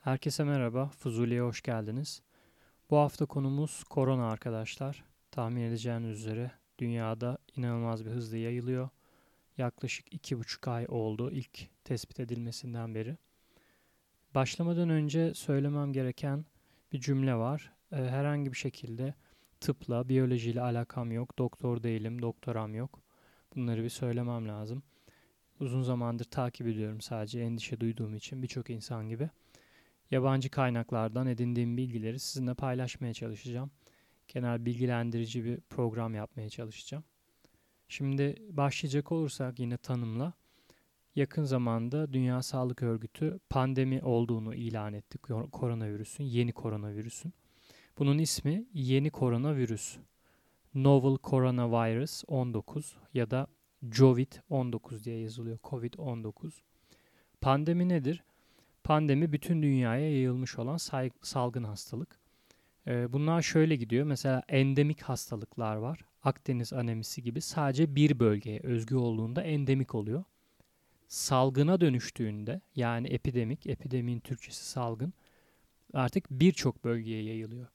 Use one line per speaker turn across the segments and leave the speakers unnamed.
Herkese merhaba, Fuzuli'ye hoş geldiniz. Bu hafta konumuz korona arkadaşlar. Tahmin edeceğiniz üzere dünyada inanılmaz bir hızla yayılıyor. Yaklaşık iki buçuk ay oldu ilk tespit edilmesinden beri. Başlamadan önce söylemem gereken bir cümle var. Ee, herhangi bir şekilde tıpla, biyolojiyle alakam yok. Doktor değilim, doktoram yok. Bunları bir söylemem lazım. Uzun zamandır takip ediyorum sadece endişe duyduğum için birçok insan gibi. Yabancı kaynaklardan edindiğim bilgileri sizinle paylaşmaya çalışacağım. Genel bilgilendirici bir program yapmaya çalışacağım. Şimdi başlayacak olursak yine tanımla. Yakın zamanda Dünya Sağlık Örgütü pandemi olduğunu ilan etti koronavirüsün, yeni koronavirüsün. Bunun ismi yeni koronavirüs. Novel Coronavirus 19 ya da COVID-19 diye yazılıyor. COVID-19. Pandemi nedir? Pandemi bütün dünyaya yayılmış olan salgın hastalık. Ee, bunlar şöyle gidiyor. Mesela endemik hastalıklar var. Akdeniz anemisi gibi sadece bir bölgeye özgü olduğunda endemik oluyor. Salgına dönüştüğünde yani epidemik, epideminin Türkçesi salgın artık birçok bölgeye yayılıyor.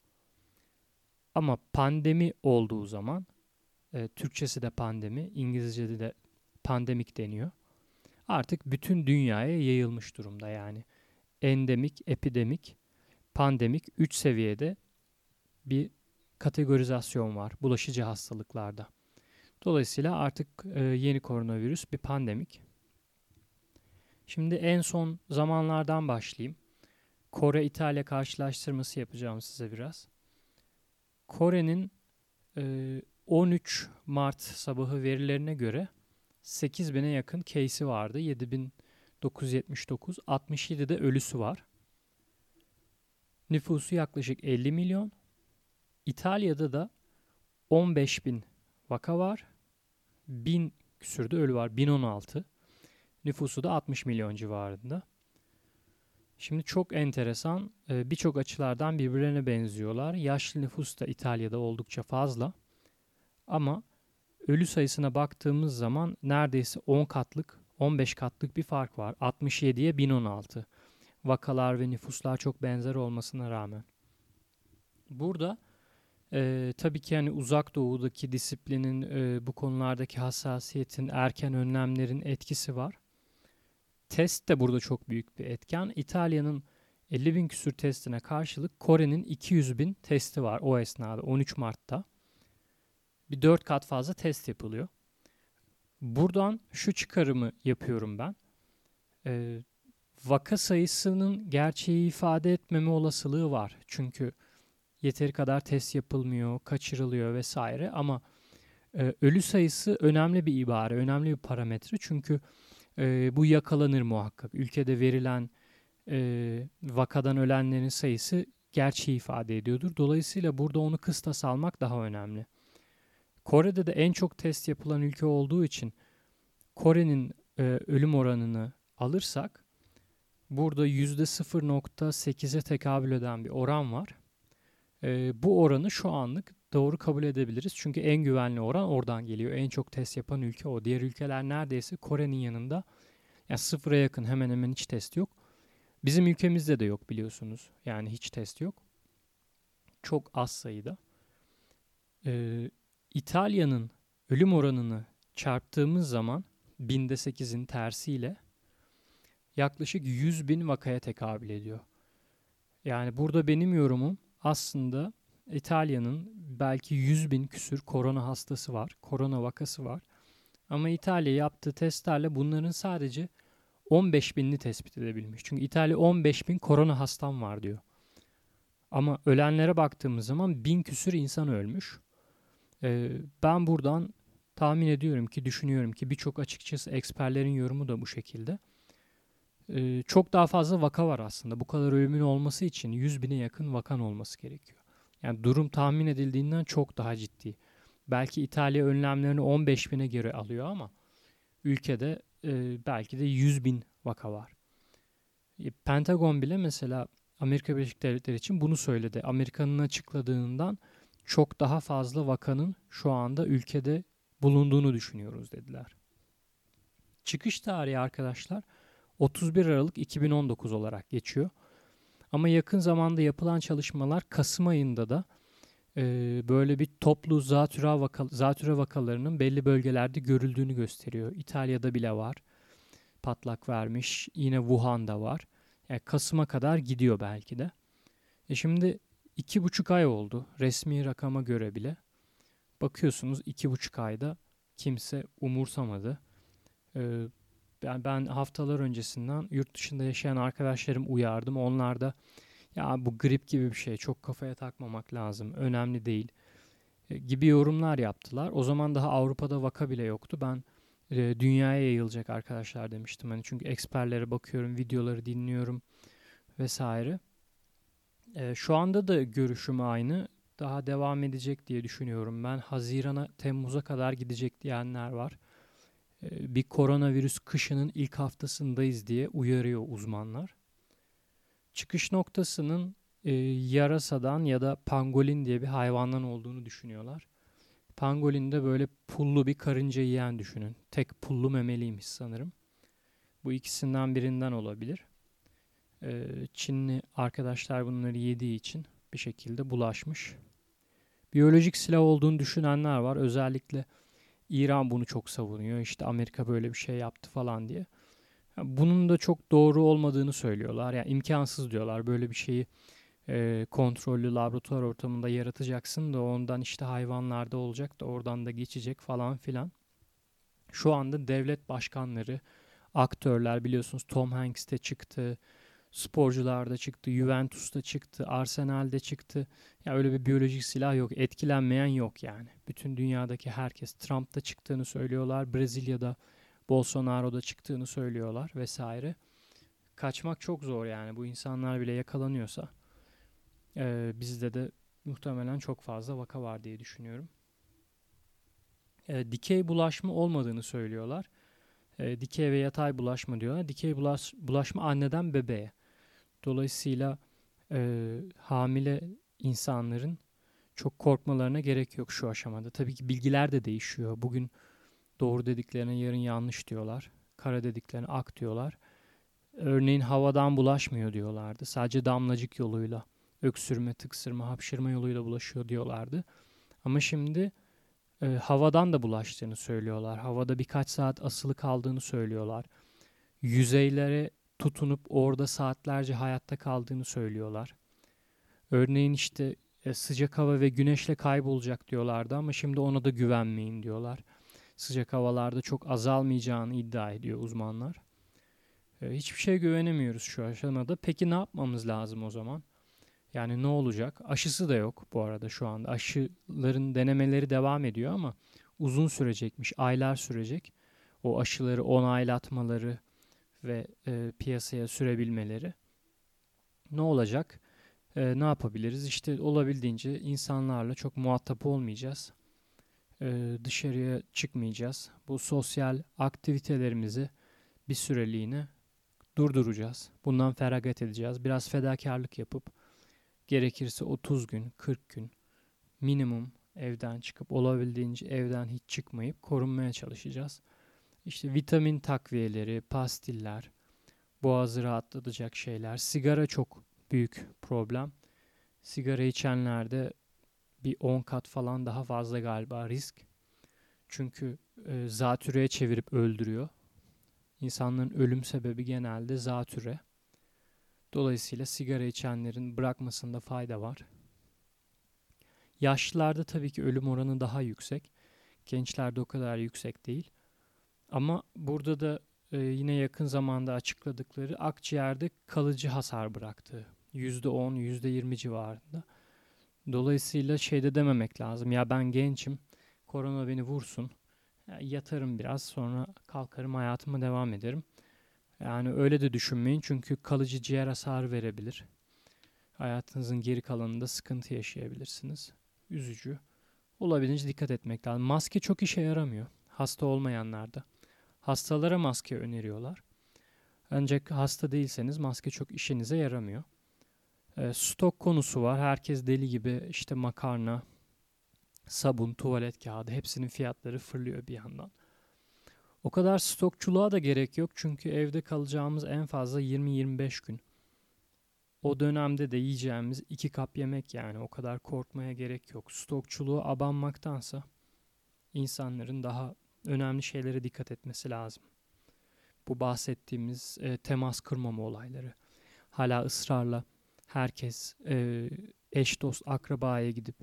Ama pandemi olduğu zaman e, Türkçesi de pandemi, İngilizce'de de pandemik deniyor. Artık bütün dünyaya yayılmış durumda yani. Endemik, epidemik, pandemik 3 seviyede bir kategorizasyon var bulaşıcı hastalıklarda. Dolayısıyla artık e, yeni koronavirüs bir pandemik. Şimdi en son zamanlardan başlayayım. Kore-İtalya karşılaştırması yapacağım size biraz. Kore'nin e, 13 Mart sabahı verilerine göre 8000'e yakın case'i vardı. 7979. 67 de ölüsü var. Nüfusu yaklaşık 50 milyon. İtalya'da da 15 bin vaka var. 1000 küsürde ölü var. 1016. Nüfusu da 60 milyon civarında. Şimdi çok enteresan. Ee, birçok açılardan birbirlerine benziyorlar. Yaşlı nüfus da İtalya'da oldukça fazla. Ama ölü sayısına baktığımız zaman neredeyse 10 katlık, 15 katlık bir fark var. 67'ye 1016. Vakalar ve nüfuslar çok benzer olmasına rağmen. Burada e, tabii ki yani uzak doğudaki disiplinin e, bu konulardaki hassasiyetin, erken önlemlerin etkisi var. Test de burada çok büyük bir etken. İtalya'nın 50 bin küsür testine karşılık Kore'nin 200 bin testi var o esnada 13 Mart'ta bir dört kat fazla test yapılıyor. Buradan şu çıkarımı yapıyorum ben. Ee, vaka sayısının gerçeği ifade etmeme olasılığı var. Çünkü yeteri kadar test yapılmıyor, kaçırılıyor vesaire ama e, ölü sayısı önemli bir ibare, önemli bir parametre. Çünkü e, bu yakalanır muhakkak. Ülkede verilen e, vakadan ölenlerin sayısı gerçeği ifade ediyordur. Dolayısıyla burada onu kıstas almak daha önemli. Kore'de de en çok test yapılan ülke olduğu için Kore'nin e, ölüm oranını alırsak burada %0.8'e tekabül eden bir oran var. E, bu oranı şu anlık doğru kabul edebiliriz. Çünkü en güvenli oran oradan geliyor. En çok test yapan ülke o. Diğer ülkeler neredeyse Kore'nin yanında. Yani sıfıra yakın hemen hemen hiç test yok. Bizim ülkemizde de yok biliyorsunuz. Yani hiç test yok. Çok az sayıda. Ee, İtalya'nın ölüm oranını çarptığımız zaman binde sekizin tersiyle yaklaşık 100 bin vakaya tekabül ediyor. Yani burada benim yorumum aslında İtalya'nın belki 100 bin küsür korona hastası var, korona vakası var. Ama İtalya yaptığı testlerle bunların sadece 15 binini tespit edebilmiş. Çünkü İtalya 15 bin korona hastam var diyor. Ama ölenlere baktığımız zaman bin küsür insan ölmüş. Ee, ben buradan tahmin ediyorum ki, düşünüyorum ki birçok açıkçası eksperlerin yorumu da bu şekilde. Ee, çok daha fazla vaka var aslında. Bu kadar ölümün olması için 100 bine yakın vakan olması gerekiyor. Yani durum tahmin edildiğinden çok daha ciddi. Belki İtalya önlemlerini 15 bine göre alıyor ama ülkede e, belki de 100 bin vaka var. E, Pentagon bile mesela Amerika Birleşik Devletleri için bunu söyledi. Amerika'nın açıkladığından çok daha fazla vakanın şu anda ülkede bulunduğunu düşünüyoruz dediler. Çıkış tarihi arkadaşlar 31 Aralık 2019 olarak geçiyor. Ama yakın zamanda yapılan çalışmalar Kasım ayında da e, böyle bir toplu zatüre, vaka, zatüre vakalarının belli bölgelerde görüldüğünü gösteriyor. İtalya'da bile var. Patlak vermiş. Yine Wuhan'da var. Yani Kasım'a kadar gidiyor belki de. E şimdi iki buçuk ay oldu resmi rakama göre bile. Bakıyorsunuz iki buçuk ayda kimse umursamadı. Ee, ben, ben haftalar öncesinden yurt dışında yaşayan arkadaşlarım uyardım. Onlar da ya bu grip gibi bir şey çok kafaya takmamak lazım. Önemli değil e, gibi yorumlar yaptılar. O zaman daha Avrupa'da vaka bile yoktu. Ben e, dünyaya yayılacak arkadaşlar demiştim. Hani çünkü eksperlere bakıyorum, videoları dinliyorum vesaire. E, şu anda da görüşüm aynı. Daha devam edecek diye düşünüyorum. Ben Haziran'a, Temmuz'a kadar gidecek diyenler var. E, bir koronavirüs kışının ilk haftasındayız diye uyarıyor uzmanlar. Çıkış noktasının e, yarasadan ya da pangolin diye bir hayvandan olduğunu düşünüyorlar. Pangolin de böyle pullu bir karınca yiyen düşünün. Tek pullu memeliymiş sanırım. Bu ikisinden birinden olabilir. Ee, Çinli arkadaşlar bunları yediği için bir şekilde bulaşmış. Biyolojik silah olduğunu düşünenler var. Özellikle İran bunu çok savunuyor. İşte Amerika böyle bir şey yaptı falan diye. Bunun da çok doğru olmadığını söylüyorlar. Yani imkansız diyorlar. Böyle bir şeyi e, kontrollü laboratuvar ortamında yaratacaksın da ondan işte hayvanlarda olacak da oradan da geçecek falan filan. Şu anda devlet başkanları, aktörler biliyorsunuz Tom Hanks de çıktı, sporcularda çıktı, Juventus'ta çıktı, Arsenal'de çıktı. Ya öyle bir biyolojik silah yok, etkilenmeyen yok yani. Bütün dünyadaki herkes Trump'ta çıktığını söylüyorlar, Brezilya'da Bolsonaro'da çıktığını söylüyorlar vesaire. Kaçmak çok zor yani bu insanlar bile yakalanıyorsa ee, bizde de muhtemelen çok fazla vaka var diye düşünüyorum. Ee, dikey bulaşma olmadığını söylüyorlar. Ee, dikey ve yatay bulaşma diyorlar. Dikey bulaş, bulaşma anneden bebeğe. Dolayısıyla e, hamile insanların çok korkmalarına gerek yok şu aşamada. Tabii ki bilgiler de değişiyor. Bugün doğru dediklerine yarın yanlış diyorlar. Kara dediklerine ak diyorlar. Örneğin havadan bulaşmıyor diyorlardı. Sadece damlacık yoluyla öksürme, tıksırma, hapşırma yoluyla bulaşıyor diyorlardı. Ama şimdi e, havadan da bulaştığını söylüyorlar. Havada birkaç saat asılı kaldığını söylüyorlar. Yüzeylere tutunup orada saatlerce hayatta kaldığını söylüyorlar. Örneğin işte e, sıcak hava ve güneşle kaybolacak diyorlardı ama şimdi ona da güvenmeyin diyorlar. Sıcak havalarda çok azalmayacağını iddia ediyor uzmanlar. E, hiçbir şey güvenemiyoruz şu aşamada. Peki ne yapmamız lazım o zaman? Yani ne olacak? Aşısı da yok bu arada şu anda. Aşıların denemeleri devam ediyor ama uzun sürecekmiş. Aylar sürecek. O aşıları onaylatmaları ve e, piyasaya sürebilmeleri. Ne olacak? E, ne yapabiliriz? İşte olabildiğince insanlarla çok muhatap olmayacağız. E, dışarıya çıkmayacağız. Bu sosyal aktivitelerimizi bir süreliğine durduracağız. Bundan feragat edeceğiz. Biraz fedakarlık yapıp Gerekirse 30 gün, 40 gün minimum evden çıkıp olabildiğince evden hiç çıkmayıp korunmaya çalışacağız. İşte vitamin takviyeleri, pastiller, boğazı rahatlatacak şeyler. Sigara çok büyük problem. Sigara içenlerde bir 10 kat falan daha fazla galiba risk. Çünkü e, zatürreye çevirip öldürüyor. İnsanların ölüm sebebi genelde zatüre. Dolayısıyla sigara içenlerin bırakmasında fayda var. Yaşlılarda tabii ki ölüm oranı daha yüksek. Gençlerde o kadar yüksek değil. Ama burada da e, yine yakın zamanda açıkladıkları akciğerde kalıcı hasar bıraktığı %10, %20 civarında. Dolayısıyla şeyde dememek lazım. Ya ben gençim, korona beni vursun. Ya yatarım biraz sonra kalkarım hayatıma devam ederim. Yani öyle de düşünmeyin çünkü kalıcı ciğer hasarı verebilir. Hayatınızın geri kalanında sıkıntı yaşayabilirsiniz. Üzücü. Olabildiğince dikkat etmek lazım. Maske çok işe yaramıyor. Hasta olmayanlarda. Hastalara maske öneriyorlar. Ancak hasta değilseniz maske çok işinize yaramıyor. E, stok konusu var. Herkes deli gibi işte makarna, sabun, tuvalet kağıdı hepsinin fiyatları fırlıyor bir yandan. O kadar stokçuluğa da gerek yok çünkü evde kalacağımız en fazla 20-25 gün. o dönemde de yiyeceğimiz iki kap yemek yani o kadar korkmaya gerek yok. Stokçuluğu abanmaktansa insanların daha önemli şeylere dikkat etmesi lazım. Bu bahsettiğimiz e, temas kırmama olayları. Hala ısrarla herkes e, eş dost akrabaya gidip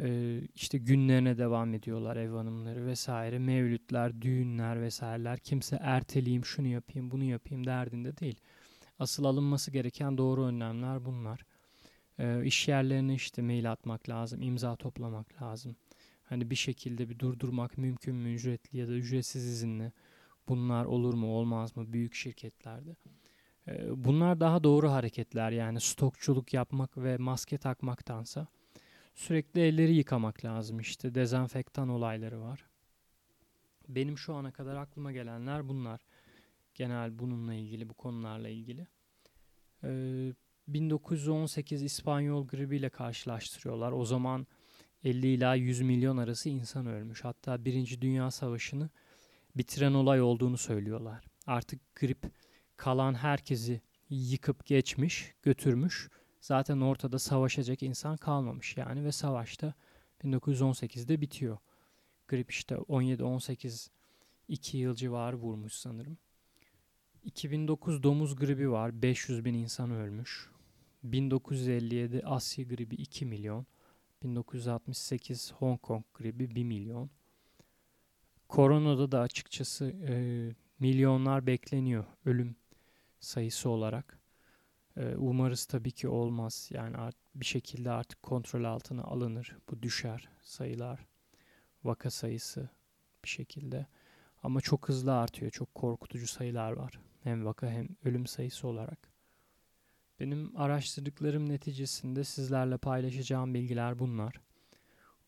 e, işte günlerine devam ediyorlar ev hanımları vesaire. Mevlütler, düğünler vesaireler. Kimse erteleyeyim, şunu yapayım, bunu yapayım derdinde değil. Asıl alınması gereken doğru önlemler bunlar. E, iş yerlerine işte mail atmak lazım, imza toplamak lazım. Hani bir şekilde bir durdurmak mümkün mü ücretli ya da ücretsiz izinli. Bunlar olur mu olmaz mı büyük şirketlerde. E, bunlar daha doğru hareketler yani stokçuluk yapmak ve maske takmaktansa sürekli elleri yıkamak lazım işte dezenfektan olayları var. Benim şu ana kadar aklıma gelenler bunlar. Genel bununla ilgili bu konularla ilgili. Ee, 1918 İspanyol gribi ile karşılaştırıyorlar. O zaman 50 ila 100 milyon arası insan ölmüş. Hatta Birinci Dünya Savaşı'nı bitiren olay olduğunu söylüyorlar. Artık grip kalan herkesi yıkıp geçmiş, götürmüş zaten ortada savaşacak insan kalmamış yani ve savaşta 1918'de bitiyor. Grip işte 17-18 2 yıl civarı vurmuş sanırım. 2009 domuz gribi var. 500 bin insan ölmüş. 1957 Asya gribi 2 milyon. 1968 Hong Kong gribi 1 milyon. Koronada da açıkçası e, milyonlar bekleniyor ölüm sayısı olarak. Ee, umarız tabii ki olmaz. Yani bir şekilde artık kontrol altına alınır. Bu düşer sayılar. Vaka sayısı bir şekilde. Ama çok hızlı artıyor. Çok korkutucu sayılar var. Hem vaka hem ölüm sayısı olarak. Benim araştırdıklarım neticesinde sizlerle paylaşacağım bilgiler bunlar.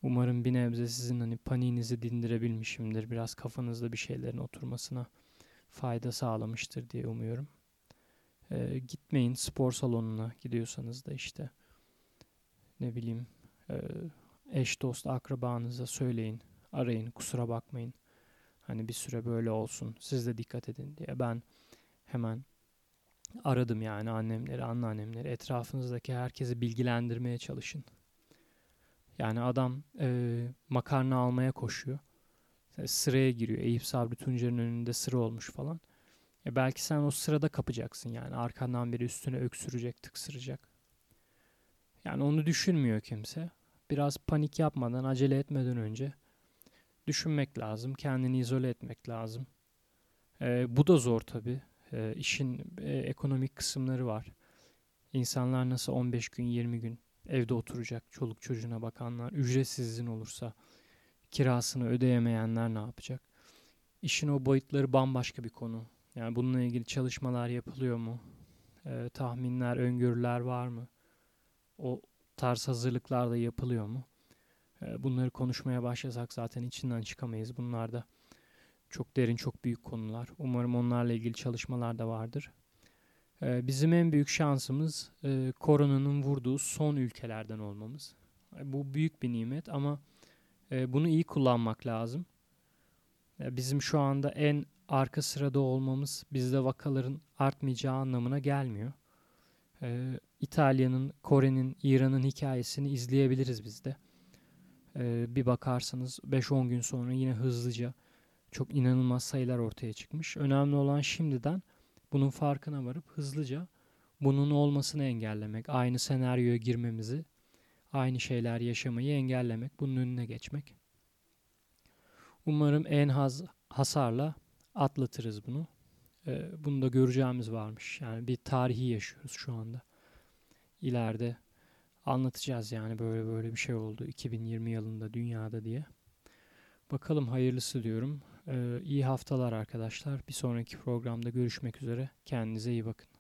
Umarım bir nebze sizin hani paniğinizi dindirebilmişimdir. Biraz kafanızda bir şeylerin oturmasına fayda sağlamıştır diye umuyorum. E, gitmeyin spor salonuna gidiyorsanız da işte ne bileyim e, eş dost akrabanıza söyleyin arayın kusura bakmayın hani bir süre böyle olsun siz de dikkat edin diye ben hemen aradım yani annemleri anneannemleri etrafınızdaki herkesi bilgilendirmeye çalışın yani adam e, makarna almaya koşuyor sıraya giriyor Eyüp Sabri Tuncer'in önünde sıra olmuş falan e belki sen o sırada kapacaksın yani. Arkandan biri üstüne öksürecek, tıksıracak. Yani onu düşünmüyor kimse. Biraz panik yapmadan, acele etmeden önce düşünmek lazım. Kendini izole etmek lazım. E, bu da zor tabii. E, işin e, ekonomik kısımları var. İnsanlar nasıl 15 gün, 20 gün evde oturacak, çoluk çocuğuna bakanlar, ücretsiz izin olursa kirasını ödeyemeyenler ne yapacak? İşin o boyutları bambaşka bir konu. Yani bununla ilgili çalışmalar yapılıyor mu? Ee, tahminler, öngörüler var mı? O tarz hazırlıklar da yapılıyor mu? Ee, bunları konuşmaya başlasak zaten içinden çıkamayız. Bunlar da çok derin, çok büyük konular. Umarım onlarla ilgili çalışmalar da vardır. Ee, bizim en büyük şansımız e, koronanın vurduğu son ülkelerden olmamız. Bu büyük bir nimet ama e, bunu iyi kullanmak lazım. Bizim şu anda en arka sırada olmamız bizde vakaların artmayacağı anlamına gelmiyor. İtalya'nın, Kore'nin, İran'ın hikayesini izleyebiliriz biz de. Ee, bir bakarsanız 5-10 gün sonra yine hızlıca çok inanılmaz sayılar ortaya çıkmış. Önemli olan şimdiden bunun farkına varıp hızlıca bunun olmasını engellemek, aynı senaryoya girmemizi, aynı şeyler yaşamayı engellemek, bunun önüne geçmek. Umarım en az hasarla atlatırız bunu. Ee, bunu da göreceğimiz varmış. Yani bir tarihi yaşıyoruz şu anda. İleride anlatacağız yani böyle böyle bir şey oldu 2020 yılında dünyada diye. Bakalım hayırlısı diyorum. Ee, iyi haftalar arkadaşlar. Bir sonraki programda görüşmek üzere. Kendinize iyi bakın.